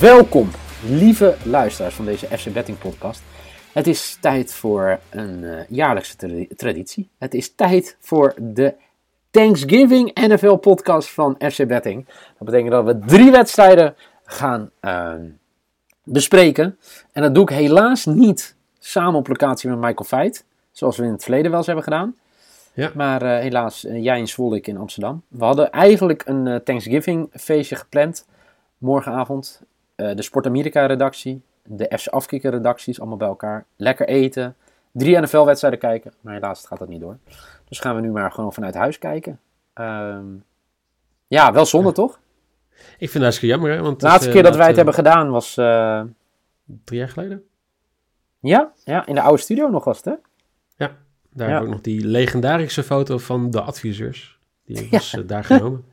Welkom, lieve luisteraars van deze FC Betting podcast. Het is tijd voor een uh, jaarlijkse tra- traditie. Het is tijd voor de Thanksgiving NFL podcast van FC Betting. Dat betekent dat we drie wedstrijden gaan uh, bespreken. En dat doe ik helaas niet samen op locatie met Michael Feit, zoals we in het verleden wel eens hebben gedaan. Ja. Maar uh, helaas, jij in Zwolle, ik in Amsterdam. We hadden eigenlijk een Thanksgiving feestje gepland morgenavond. Uh, de Sport Amerika redactie, de FC Afkikken redacties, allemaal bij elkaar. Lekker eten, drie NFL-wedstrijden kijken, maar helaas gaat dat niet door. Dus gaan we nu maar gewoon vanuit huis kijken. Um, ja, wel zonde ja. toch? Ik vind het hartstikke jammer. Hè? Want de laatste uh, keer dat wij het hebben gedaan was... Uh... Drie jaar geleden? Ja, ja, in de oude studio nog was het hè? Ja, daar ja. ik nog die legendarische foto van de adviseurs. Die was ja. daar genomen.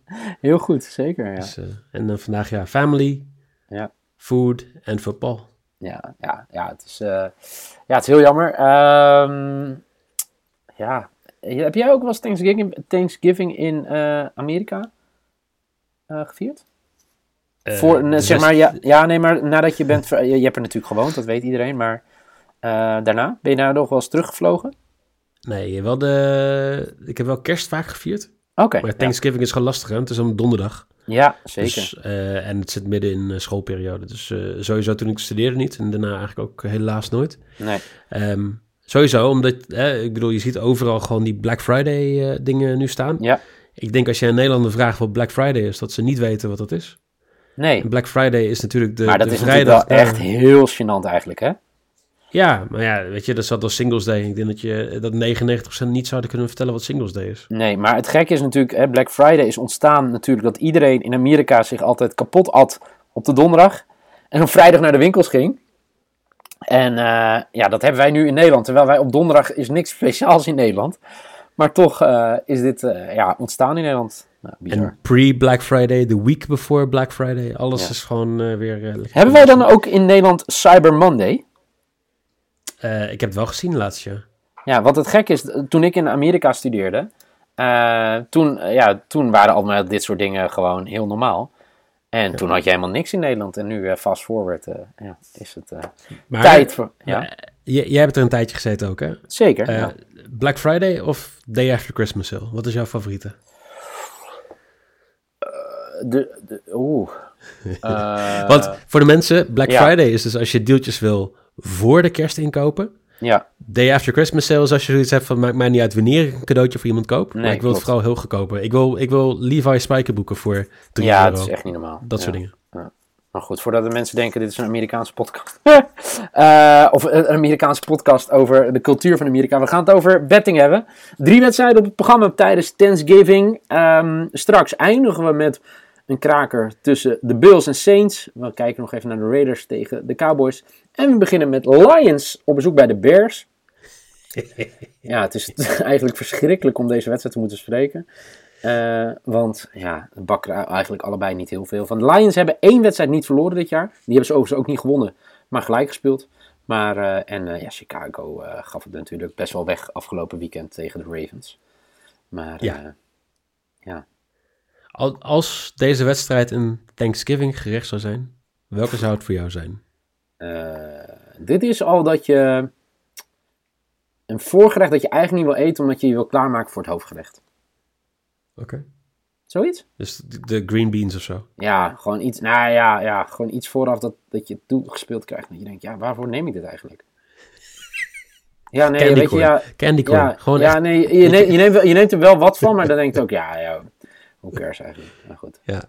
Heel goed, zeker ja. Dus, en dan vandaag ja, family, ja. food en voetbal. Ja, ja, ja, het is, uh, ja, het is heel jammer. Um, ja, heb jij ook wel eens Thanksgiving, Thanksgiving in uh, Amerika uh, gevierd? Voor, zeg maar, ja, ja, nee, maar nadat je bent, je, je hebt er natuurlijk gewoond, dat weet iedereen, maar daarna, ben je daar nog wel eens teruggevlogen? Nee, wel de, ik heb wel kerst vaak gevierd. Oké. Okay, maar Thanksgiving ja. is gewoon lastig, hè? Het is een donderdag. Ja, zeker. Dus, uh, en het zit midden in uh, schoolperiode. Dus uh, sowieso toen ik studeerde niet. En daarna eigenlijk ook helaas nooit. Nee. Um, sowieso, omdat, ik bedoel, je ziet overal gewoon die Black Friday dingen nu staan. Ja. Ik denk als je een Nederlander vraagt wat Black Friday is, dat ze niet weten wat dat is. Nee. En Black Friday is natuurlijk de Maar dat de is vrijdag echt heel gênant eigenlijk, hè? Ja, maar ja, weet je, dat zat als Singles Day. Ik denk dat je dat 99% niet zouden kunnen vertellen wat Singles Day is. Nee, maar het gekke is natuurlijk, hè, Black Friday is ontstaan natuurlijk dat iedereen in Amerika zich altijd kapot at op de donderdag. En op vrijdag naar de winkels ging. En uh, ja, dat hebben wij nu in Nederland. Terwijl wij op donderdag is niks speciaals in Nederland. Maar toch uh, is dit uh, ja, ontstaan in Nederland. Nou, en pre-Black Friday, de week before Black Friday, alles ja. is gewoon weer... hebben wij dan ook in Nederland Cyber Monday? Uh, ik heb het wel gezien laatst jaar. Ja, wat het gek is, toen ik in Amerika studeerde, uh, toen, uh, ja, toen waren allemaal dit soort dingen gewoon heel normaal. En ja. toen had je helemaal niks in Nederland. En nu, fast forward, ja, is het maar, tijd voor... Ja. jij hebt er een tijdje gezeten ook, hè? Zeker, ja. Black Friday of Day After Christmas Sale? Wat is jouw favoriete? de, de, oeh. Want voor de mensen, Black Friday is dus als je deeltjes wil voor de kerst inkopen. Ja. Day after Christmas sales, als je zoiets hebt van, maakt mij niet uit wanneer ik een cadeautje voor iemand koop. Nee, maar ik wil klopt. het vooral heel goedkoper. Ik wil, ik wil Levi spijkerboeken voor 3 Ja, euro. het is echt niet normaal. Dat ja. soort dingen. Ja. Maar goed, voordat de mensen denken, dit is een Amerikaanse podcast. uh, of een Amerikaanse podcast over de cultuur van Amerika. We gaan het over betting hebben. Drie wedstrijden op het programma tijdens Thanksgiving. Um, straks eindigen we met een kraker tussen de Bills en Saints. We kijken nog even naar de Raiders tegen de Cowboys. En we beginnen met Lions op bezoek bij de Bears. ja, het is eigenlijk verschrikkelijk om deze wedstrijd te moeten spreken. Uh, want ja, bakken eigenlijk allebei niet heel veel van. De Lions hebben één wedstrijd niet verloren dit jaar. Die hebben ze overigens ook niet gewonnen, maar gelijk gespeeld. Maar, uh, en uh, ja, Chicago gaf het natuurlijk best wel weg afgelopen weekend tegen de Ravens. Maar Ja. ja. Al- Als deze wedstrijd een Thanksgiving gerecht zou zijn, welke zou het voor jou zijn? Uh, dit is al dat je een voorgerecht dat je eigenlijk niet wil eten omdat je je wil klaarmaken voor het hoofdgerecht. Oké. Zoiets? Dus de green beans of zo. Ja, gewoon iets, nou ja, ja, gewoon iets vooraf dat, dat je toegespeeld krijgt. Dat je denkt, ja, waarvoor neem ik dit eigenlijk? Ja, nee, Candy weet je, corn. ja, Candy corn. ja, Gewoon ja echt- nee, je, neemt, je, neemt, je neemt er wel wat van, maar dan denk je ook, ja, ja, hoe cares eigenlijk? Maar goed. Ja.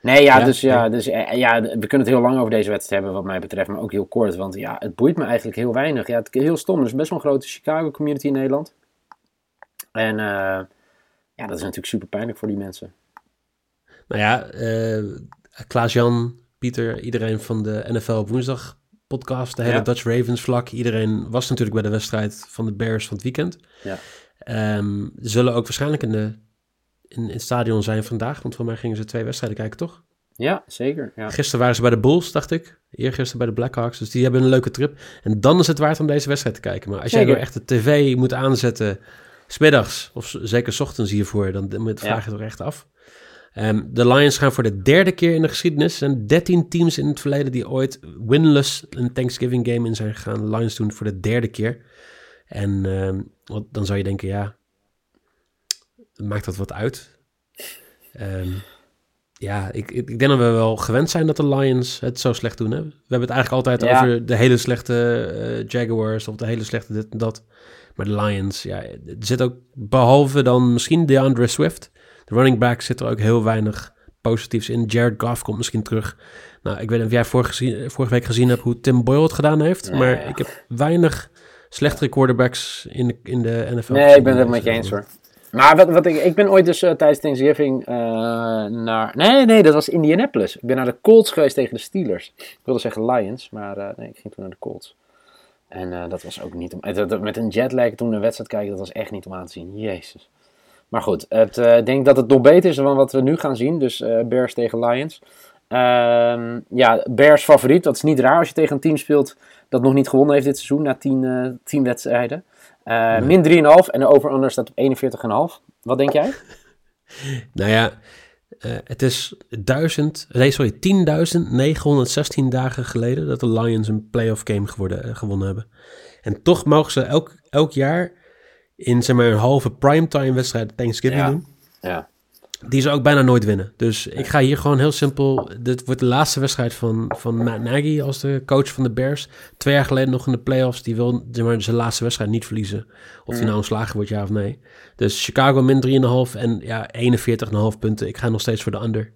Nee, ja, Ja, dus, ja, dus eh, ja, we kunnen het heel lang over deze wedstrijd hebben, wat mij betreft, maar ook heel kort. Want ja, het boeit me eigenlijk heel weinig. Ja, het is heel stom. Er is best wel een grote Chicago-community in Nederland. En eh, ja, dat is natuurlijk super pijnlijk voor die mensen. Nou ja, eh Klaas-Jan, Pieter, iedereen van de NFL op woensdag podcast, de hele Ja. Dutch Ravens vlak. Iedereen was natuurlijk bij de wedstrijd van de Bears van het weekend. Ja. Ehm, zullen ook waarschijnlijk in, de, in, in het stadion zijn vandaag, want voor mij gingen ze twee wedstrijden kijken, toch? Ja, zeker. Ja. Gisteren waren ze bij de Bulls, dacht ik. Eergisteren bij de Blackhawks. Dus die hebben een leuke trip. En dan is het waard om deze wedstrijd te kijken. Maar als jij nou echt de tv moet aanzetten, smiddags of zeker 's ochtends hiervoor, dan Ja. vraag je het er echt af. Ehm, de Lions gaan voor de derde keer in de geschiedenis. Er zijn 13 teams in het verleden die ooit winless een Thanksgiving game in zijn gegaan. Lions doen het voor de derde keer. En ehm, dan zou je denken, ja, maakt dat wat uit? Ehm, ja, ik, ik ik denk dat we wel gewend zijn dat de Lions het zo slecht doen. Hè? We hebben het eigenlijk altijd Ja. over de hele slechte eh, Jaguars of de hele slechte dit en dat. Maar de Lions, ja, er zit ook behalve dan misschien DeAndre Swift, de running back, zit er ook heel weinig positiefs in. Jared Goff komt misschien terug. Nou, ik weet niet of jij vorige, week gezien hebt hoe Tim Boyle het gedaan heeft, Nee. maar ik heb weinig slechtere quarterbacks in de, in de NFL. Nee, ik ben het met je eens hoor. Maar wat, ik, ik ben ooit dus eh, tijdens Thanksgiving eh, naar... Nee, nee, dat was Indianapolis. Ik ben naar de Colts geweest tegen de Steelers. Ik wilde zeggen Lions, maar eh, nee, ik ging toen naar de Colts. En dat was ook niet om... met een jetlag toen een wedstrijd kijken, dat was echt niet om aan te zien. Jezus. Maar goed, ik denk dat het nog beter is dan wat we nu gaan zien. Dus Bears tegen Lions. Ehm, ja, Bears favoriet. Dat is niet raar als je tegen een team speelt dat nog niet gewonnen heeft dit seizoen na 10 eh 10 wedstrijden. Eh. Min 3,5 en de over-under staat op 41,5. Wat denk jij? Nou ja, eh, het is duizend, nee sorry, 10.916 dagen geleden dat de Lions een playoff game geworden, eh, gewonnen hebben. En toch mogen ze elk, elk jaar in zeg maar een halve primetime wedstrijd Thanksgiving Ja. doen. Ja. Die ze ook bijna nooit winnen. Dus ik ga hier gewoon heel simpel. Dit wordt de laatste wedstrijd van, van Matt Nagy als de coach van de Bears. Twee jaar geleden nog in de playoffs. Die wil zeg maar, zijn laatste wedstrijd niet verliezen. Of die nou ontslagen wordt, ja of nee. Dus Chicago min 3,5 en ja, 41,5 punten. Ik ga nog steeds voor de under.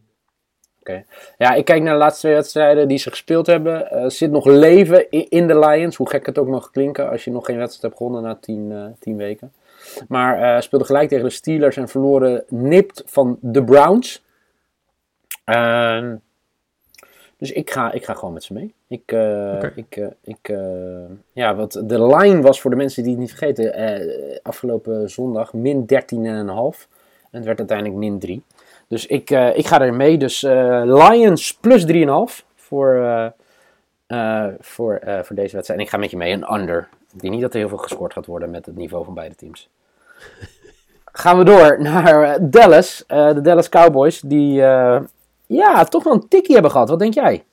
ja, ik kijk naar de laatste twee wedstrijden die ze gespeeld hebben. Eh, zit nog leven in de Lions. Hoe gek het ook mag klinken als je nog geen wedstrijd hebt gewonnen na 10 eh 10 weken. Maar eh speelden gelijk tegen de Steelers en verloren nipt van de Browns. Dus ik ga, ik ga gewoon met ze mee. Ik, eh, ik, eh, ik, ja, wat de line was voor de mensen die het niet vergeten, afgelopen zondag min 13,5. En het werd uiteindelijk min 3. Dus ik, ik ga er mee. Dus Lions plus 3,5 voor, voor, voor deze wedstrijd. En ik ga met je mee, een under. Ik denk niet dat er heel veel gescoord gaat worden met het niveau van beide teams. Gaan we door naar eh, Dallas. Eh, de Dallas Cowboys, die eh, ja, toch wel een tikkie hebben gehad. Wat denk jij?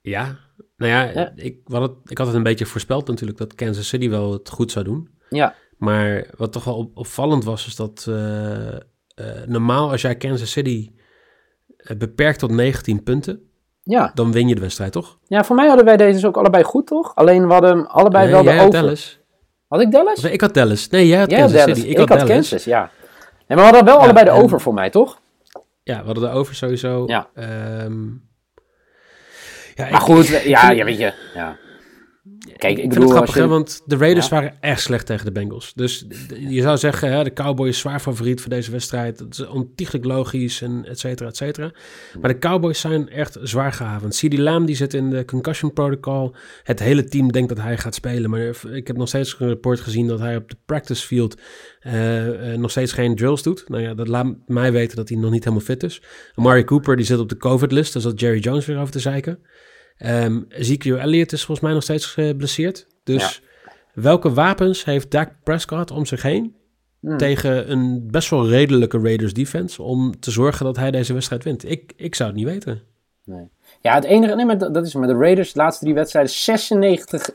Ja, nou ja, Ja. Ik, wat het, ik had het een beetje voorspeld natuurlijk dat Kansas City wel het goed zou doen. Ja, Maar wat toch wel op- opvallend was, is dat normaal als jij Kansas City beperkt tot 19 punten, ja. dan win je de wedstrijd, toch? ja, voor mij hadden wij deze dus ook allebei goed, toch? Alleen we hadden allebei Nee, wel de over. Dallas. Had ik Dallas? Ik had Dallas. Nee, jij had Jij Kansas. City. Ik, had Dallas. Kansas, ja. Nee, maar we hadden wel Ja, allebei de en- over voor mij, toch? Ja, we hadden de over sowieso. Ja. Ehm, ja, Maar ik- goed, ja, ja, weet je. Ja. Kijk, ik, ik bedoel, vind het als grappig, je- hè, want de Raiders Ja. waren echt slecht tegen de Bengals. Dus je zou zeggen, hè, de Cowboys zwaar favoriet voor deze wedstrijd. Dat is ontiegelijk logisch en et cetera, et cetera. Maar de Cowboys zijn echt zwaar gehavend. CD Lamb die zit in de concussion protocol. Het hele team denkt dat hij gaat spelen. Maar ik heb nog steeds een rapport gezien dat hij op de practice field eh, eh, nog steeds geen drills doet. Nou ja, dat laat mij weten dat hij nog niet helemaal fit is. Amari Cooper die zit op de COVID-list. Daar zat Jerry Jones weer over te zeiken. Ezekiel Elliott is volgens mij nog steeds geblesseerd. Dus welke wapens heeft Dak Prescott om zich heen Hmm. tegen een best wel redelijke Raiders defense om te zorgen dat hij deze wedstrijd wint? Ik, ik zou het niet weten. Ja, het enige, nee, maar dat is met de Raiders, de laatste drie wedstrijden, 96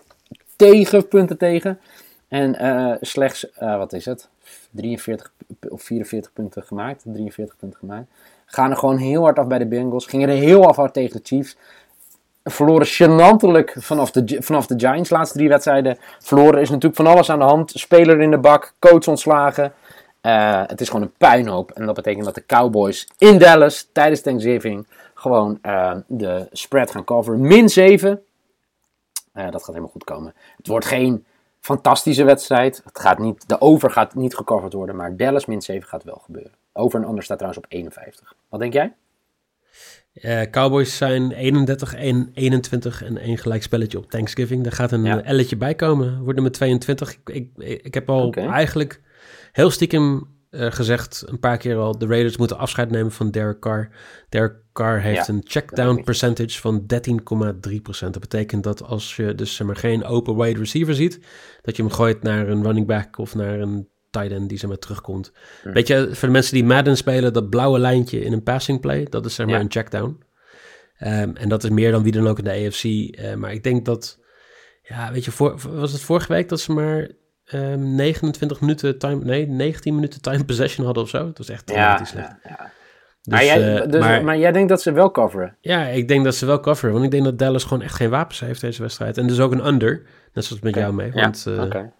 tegen, punten tegen. En eh, slechts, eh, wat is het, 43 p- of 44 punten gemaakt, 43 punten gemaakt. Gaan er gewoon heel hard af bij de Bengals, gingen er heel af hard tegen de Chiefs. Verloren gênantelijk vanaf de, vanaf de Giants, laatste drie wedstrijden. Verloren is natuurlijk van alles aan de hand. Speler in de bak, coach ontslagen. Eh, het is gewoon een puinhoop. En dat betekent dat de Cowboys in Dallas tijdens Thanksgiving gewoon eh, de spread gaan coveren. Min 7. Eh, dat gaat helemaal goed komen. Het wordt geen fantastische wedstrijd. Het gaat niet, de over gaat niet gecoverd worden. Maar Dallas min 7 gaat wel gebeuren. Over en onder staat trouwens op 51. Wat denk jij? Uh, Cowboys zijn 31, 1, 21 en één gelijk spelletje op Thanksgiving. Daar gaat een Ja. elletje bij komen. Wordt nummer 22. Ik, ik, ik heb al eigenlijk heel stiekem eh, gezegd, een paar keer al, de Raiders moeten afscheid nemen van Derek Carr. Derek Carr heeft Ja, een checkdown percentage van 13,3%. Dat betekent dat als je dus zeg maar, geen open wide receiver ziet, dat je hem gooit naar een running back of naar een tight end die zeg maar terugkomt. Weet je, voor de mensen die Madden spelen, dat blauwe lijntje in een passing play, dat is zeg maar Ja. een checkdown. Ehm, en dat is meer dan wie dan ook in de AFC. Eh, maar ik denk dat, ja, weet je, voor, was het vorige week dat ze maar ehm 29 minuten time, nee, 19 minuten time possession hadden of zo? Het was echt Ja, dramatisch slecht. ja. Dus, maar, jij, eh, dus, maar- maar jij denkt dat ze wel coveren? ja, ik denk dat ze wel coveren. Want ik denk dat Dallas gewoon echt geen wapens heeft deze wedstrijd. En dus ook een under. Net zoals met jou mee. Ja, Want eh, oké.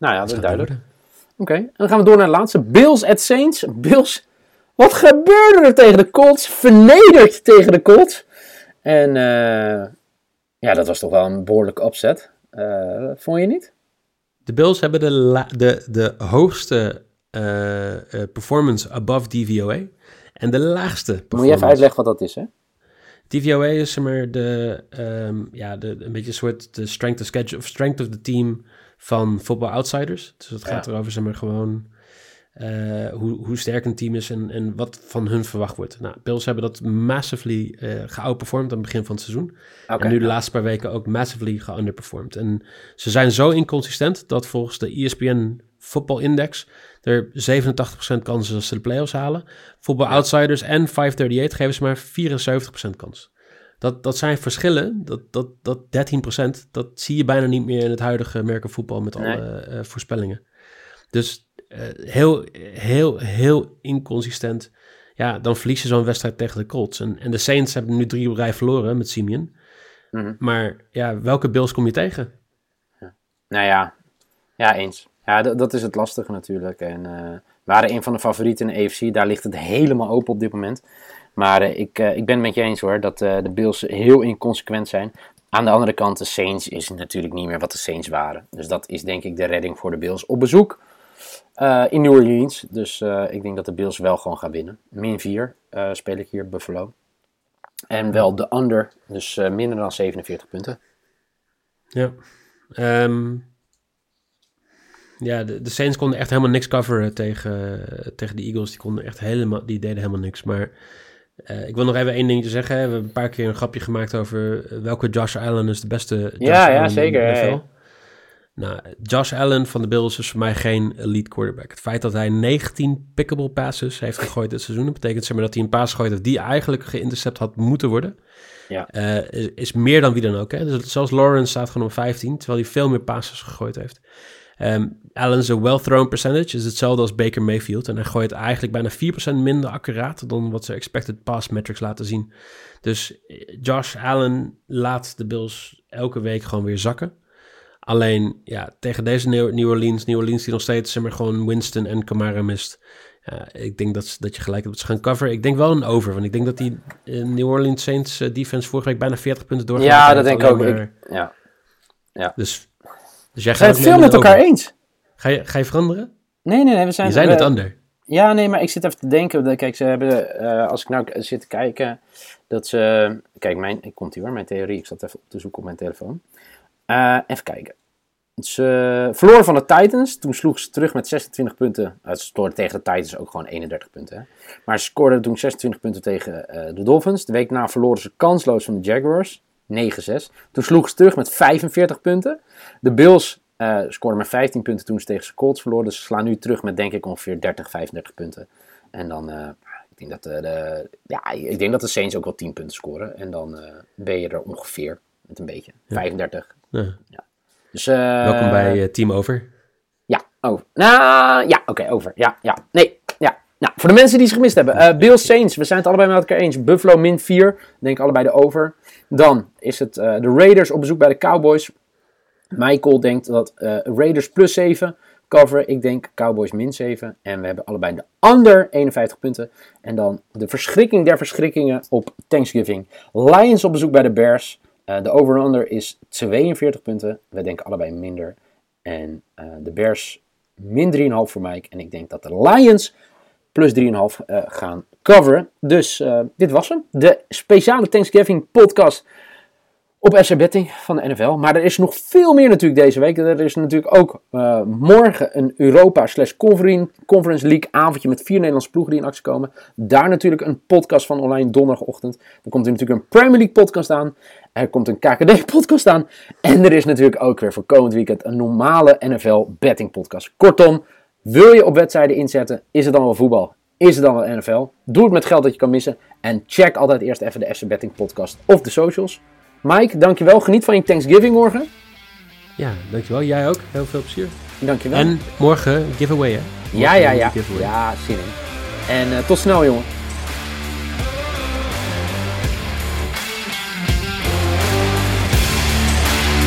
Nou ja, dat is duidelijk. Oké, en dan gaan we door naar de laatste. Bills at Saints. Bills, wat gebeurde er tegen de Colts? Vernederd tegen de Colts. En eh, ja, dat was toch wel een behoorlijke opzet. Eh, vond je niet? De Bills hebben de, la- de, de hoogste eh, eh, performance above DVOA. En de laagste Moet je performance. even uitleggen wat dat is, hè? DVOA is zeg maar de, ehm, ja, de, een beetje een soort de strength of schedule of strength of the team van Football Outsiders. Dus het gaat Ja. erover zeg maar gewoon eh, hoe, hoe sterk een team is en, en wat van hun verwacht wordt. Nou, Bills hebben dat massively eh geoutperformed aan het begin van het seizoen. En nu de laatste paar weken ook massively geunderperformed. En ze zijn zo inconsistent dat volgens de ESPN Football Index er 87% kans is dat ze de playoffs halen. Football Outsiders en 538 geven ze maar 74% kans. Dat, dat zijn verschillen, dat, dat, dat 13%, dat zie je bijna niet meer in het huidige merkenvoetbal met alle eh, voorspellingen. Dus eh, heel, heel, heel inconsistent. Ja, dan verlies je zo'n wedstrijd tegen de Colts. En, en de Saints hebben nu drie op rij verloren met Simeon. Mhm. Maar ja, welke Bills kom je tegen? Nou ja, ja eens. Ja, dat, is het lastige natuurlijk. En we waren een van de favorieten in de AFC. Daar ligt het helemaal open op dit moment. Maar eh, ik, eh, ik ben het met je eens hoor, dat eh, de Bills heel inconsequent zijn. Aan de andere kant, de Saints is natuurlijk niet meer wat de Saints waren. Dus dat is denk ik de redding voor de Bills op bezoek in New Orleans. Dus ik denk dat de Bills wel gewoon gaan winnen. Min 4 eh, speel ik hier, Buffalo. En wel de under, dus minder dan 47 punten. Ja. Ehm, ja, de, de Saints konden echt helemaal niks coveren tegen, tegen de Eagles. Die, konden echt helemaal, die deden helemaal niks. Maar eh, ik wil nog even één dingetje zeggen. We hebben een paar keer een grapje gemaakt over eh, welke Josh Allen is de beste Josh Ja, ja, Allen zeker, in de ja, NFL. ja. Nou, Josh Allen van de Bills is voor mij geen elite quarterback. Het feit dat hij 19 pickable passes heeft gegooid dit seizoen... betekent zeg maar, dat hij een pass gegooid heeft die eigenlijk geïntercept had moeten worden... Ja. Eh, is, is meer dan wie dan ook. Hè? Dus zelfs Lawrence staat gewoon op 15, terwijl hij veel meer passes gegooid heeft. Ehm Allen's well-thrown percentage is hetzelfde als Baker Mayfield. En hij gooit eigenlijk bijna 4% minder accuraat dan wat ze expected pass metrics laten zien. Dus eh, Josh Allen laat de Bills elke week gewoon weer zakken. Alleen, ja, tegen deze New Orleans, New Orleans die nog steeds zeg maar, gewoon Winston en Kamara mist. Ja, ik denk dat, dat je gelijk hebt ze gaan coveren. Ik denk wel een over, want ik denk dat die eh, New Orleans Saints eh, defense vorige week bijna 40 punten doorgemaakt Ja, dat denk ik ook. Maar- Ik, ja. Dus, dus jij zijn gaat het veel met elkaar over. eens. Ga je, ga je veranderen? Nee, nee, nee. We zijn, Je we- het ander. Ja, nee, maar ik zit even te denken. dat- Kijk, ze hebben, eh, als ik nou zit te kijken, dat ze... Kijk, mijn, ik komt hier hoor, mijn theorie. Ik zat even op te zoeken op mijn telefoon. Eh, even kijken. Ze verloren van de Titans. Toen sloegen ze terug met 26 punten. Uh, ze scoorden tegen de Titans ook gewoon 31 punten. Hè. Maar ze scoorden toen 26 punten tegen de Dolphins. De week na verloren ze kansloos van de Jaguars. 9-6. Toen sloegen ze terug met 45 punten. De Bills eh scoorden maar 15 punten toen ze tegen de Colts verloren. Dus ze slaan nu terug met denk ik ongeveer 30, 35 punten. En dan, eh, ik, denk dat de, de, ja, ik denk dat de Saints ook wel 10 punten scoren. En dan eh, ben je er ongeveer met een beetje. 35. Ja. Dus, eh, Welkom bij eh, Team Over. Ja, over. Nou, ja, oké, over. Ja, ja. Nee, ja. Nou, voor de mensen die ze gemist hebben. eh Bills Saints, we zijn het allebei met elkaar eens. Buffalo min 4, denk allebei de over. Dan is het eh, de Raiders op bezoek bij de Cowboys. Michael denkt dat eh, Raiders plus 7, coveren. Ik denk Cowboys min 7. En we hebben allebei de under 51 punten. En dan de verschrikking der verschrikkingen op Thanksgiving. Lions op bezoek bij de Bears. Uh, de over-under is 42 punten. We denken allebei minder. En de Bears min 3,5 voor Mike. En ik denk dat de Lions plus 3,5 uh, gaan coveren. Dus uh, dit was hem. De speciale Thanksgiving podcast op SC Betting van de NFL. Maar er is nog veel meer natuurlijk deze week. Er is natuurlijk ook uh, morgen een Europa slash Conference League avondje met vier Nederlandse ploegen die in actie komen. Daar natuurlijk een podcast van online donderdagochtend. Dan komt er natuurlijk een Premier League podcast aan. Er komt een KKD podcast aan. En er is natuurlijk ook weer voor komend weekend een normale NFL betting podcast. Kortom, wil je op wedstrijden inzetten? Is het dan wel voetbal? Is het dan wel NFL? Doe het met geld dat je kan missen. En check altijd eerst even de FC Betting podcast of de socials. Mike, dankjewel. Geniet van je Thanksgiving morgen. Ja, dankjewel. Jij ook. Heel veel plezier. Dankjewel. En morgen giveaway, hè? ja, ja, ja. Ja, zin in. En uh, tot snel, jongen.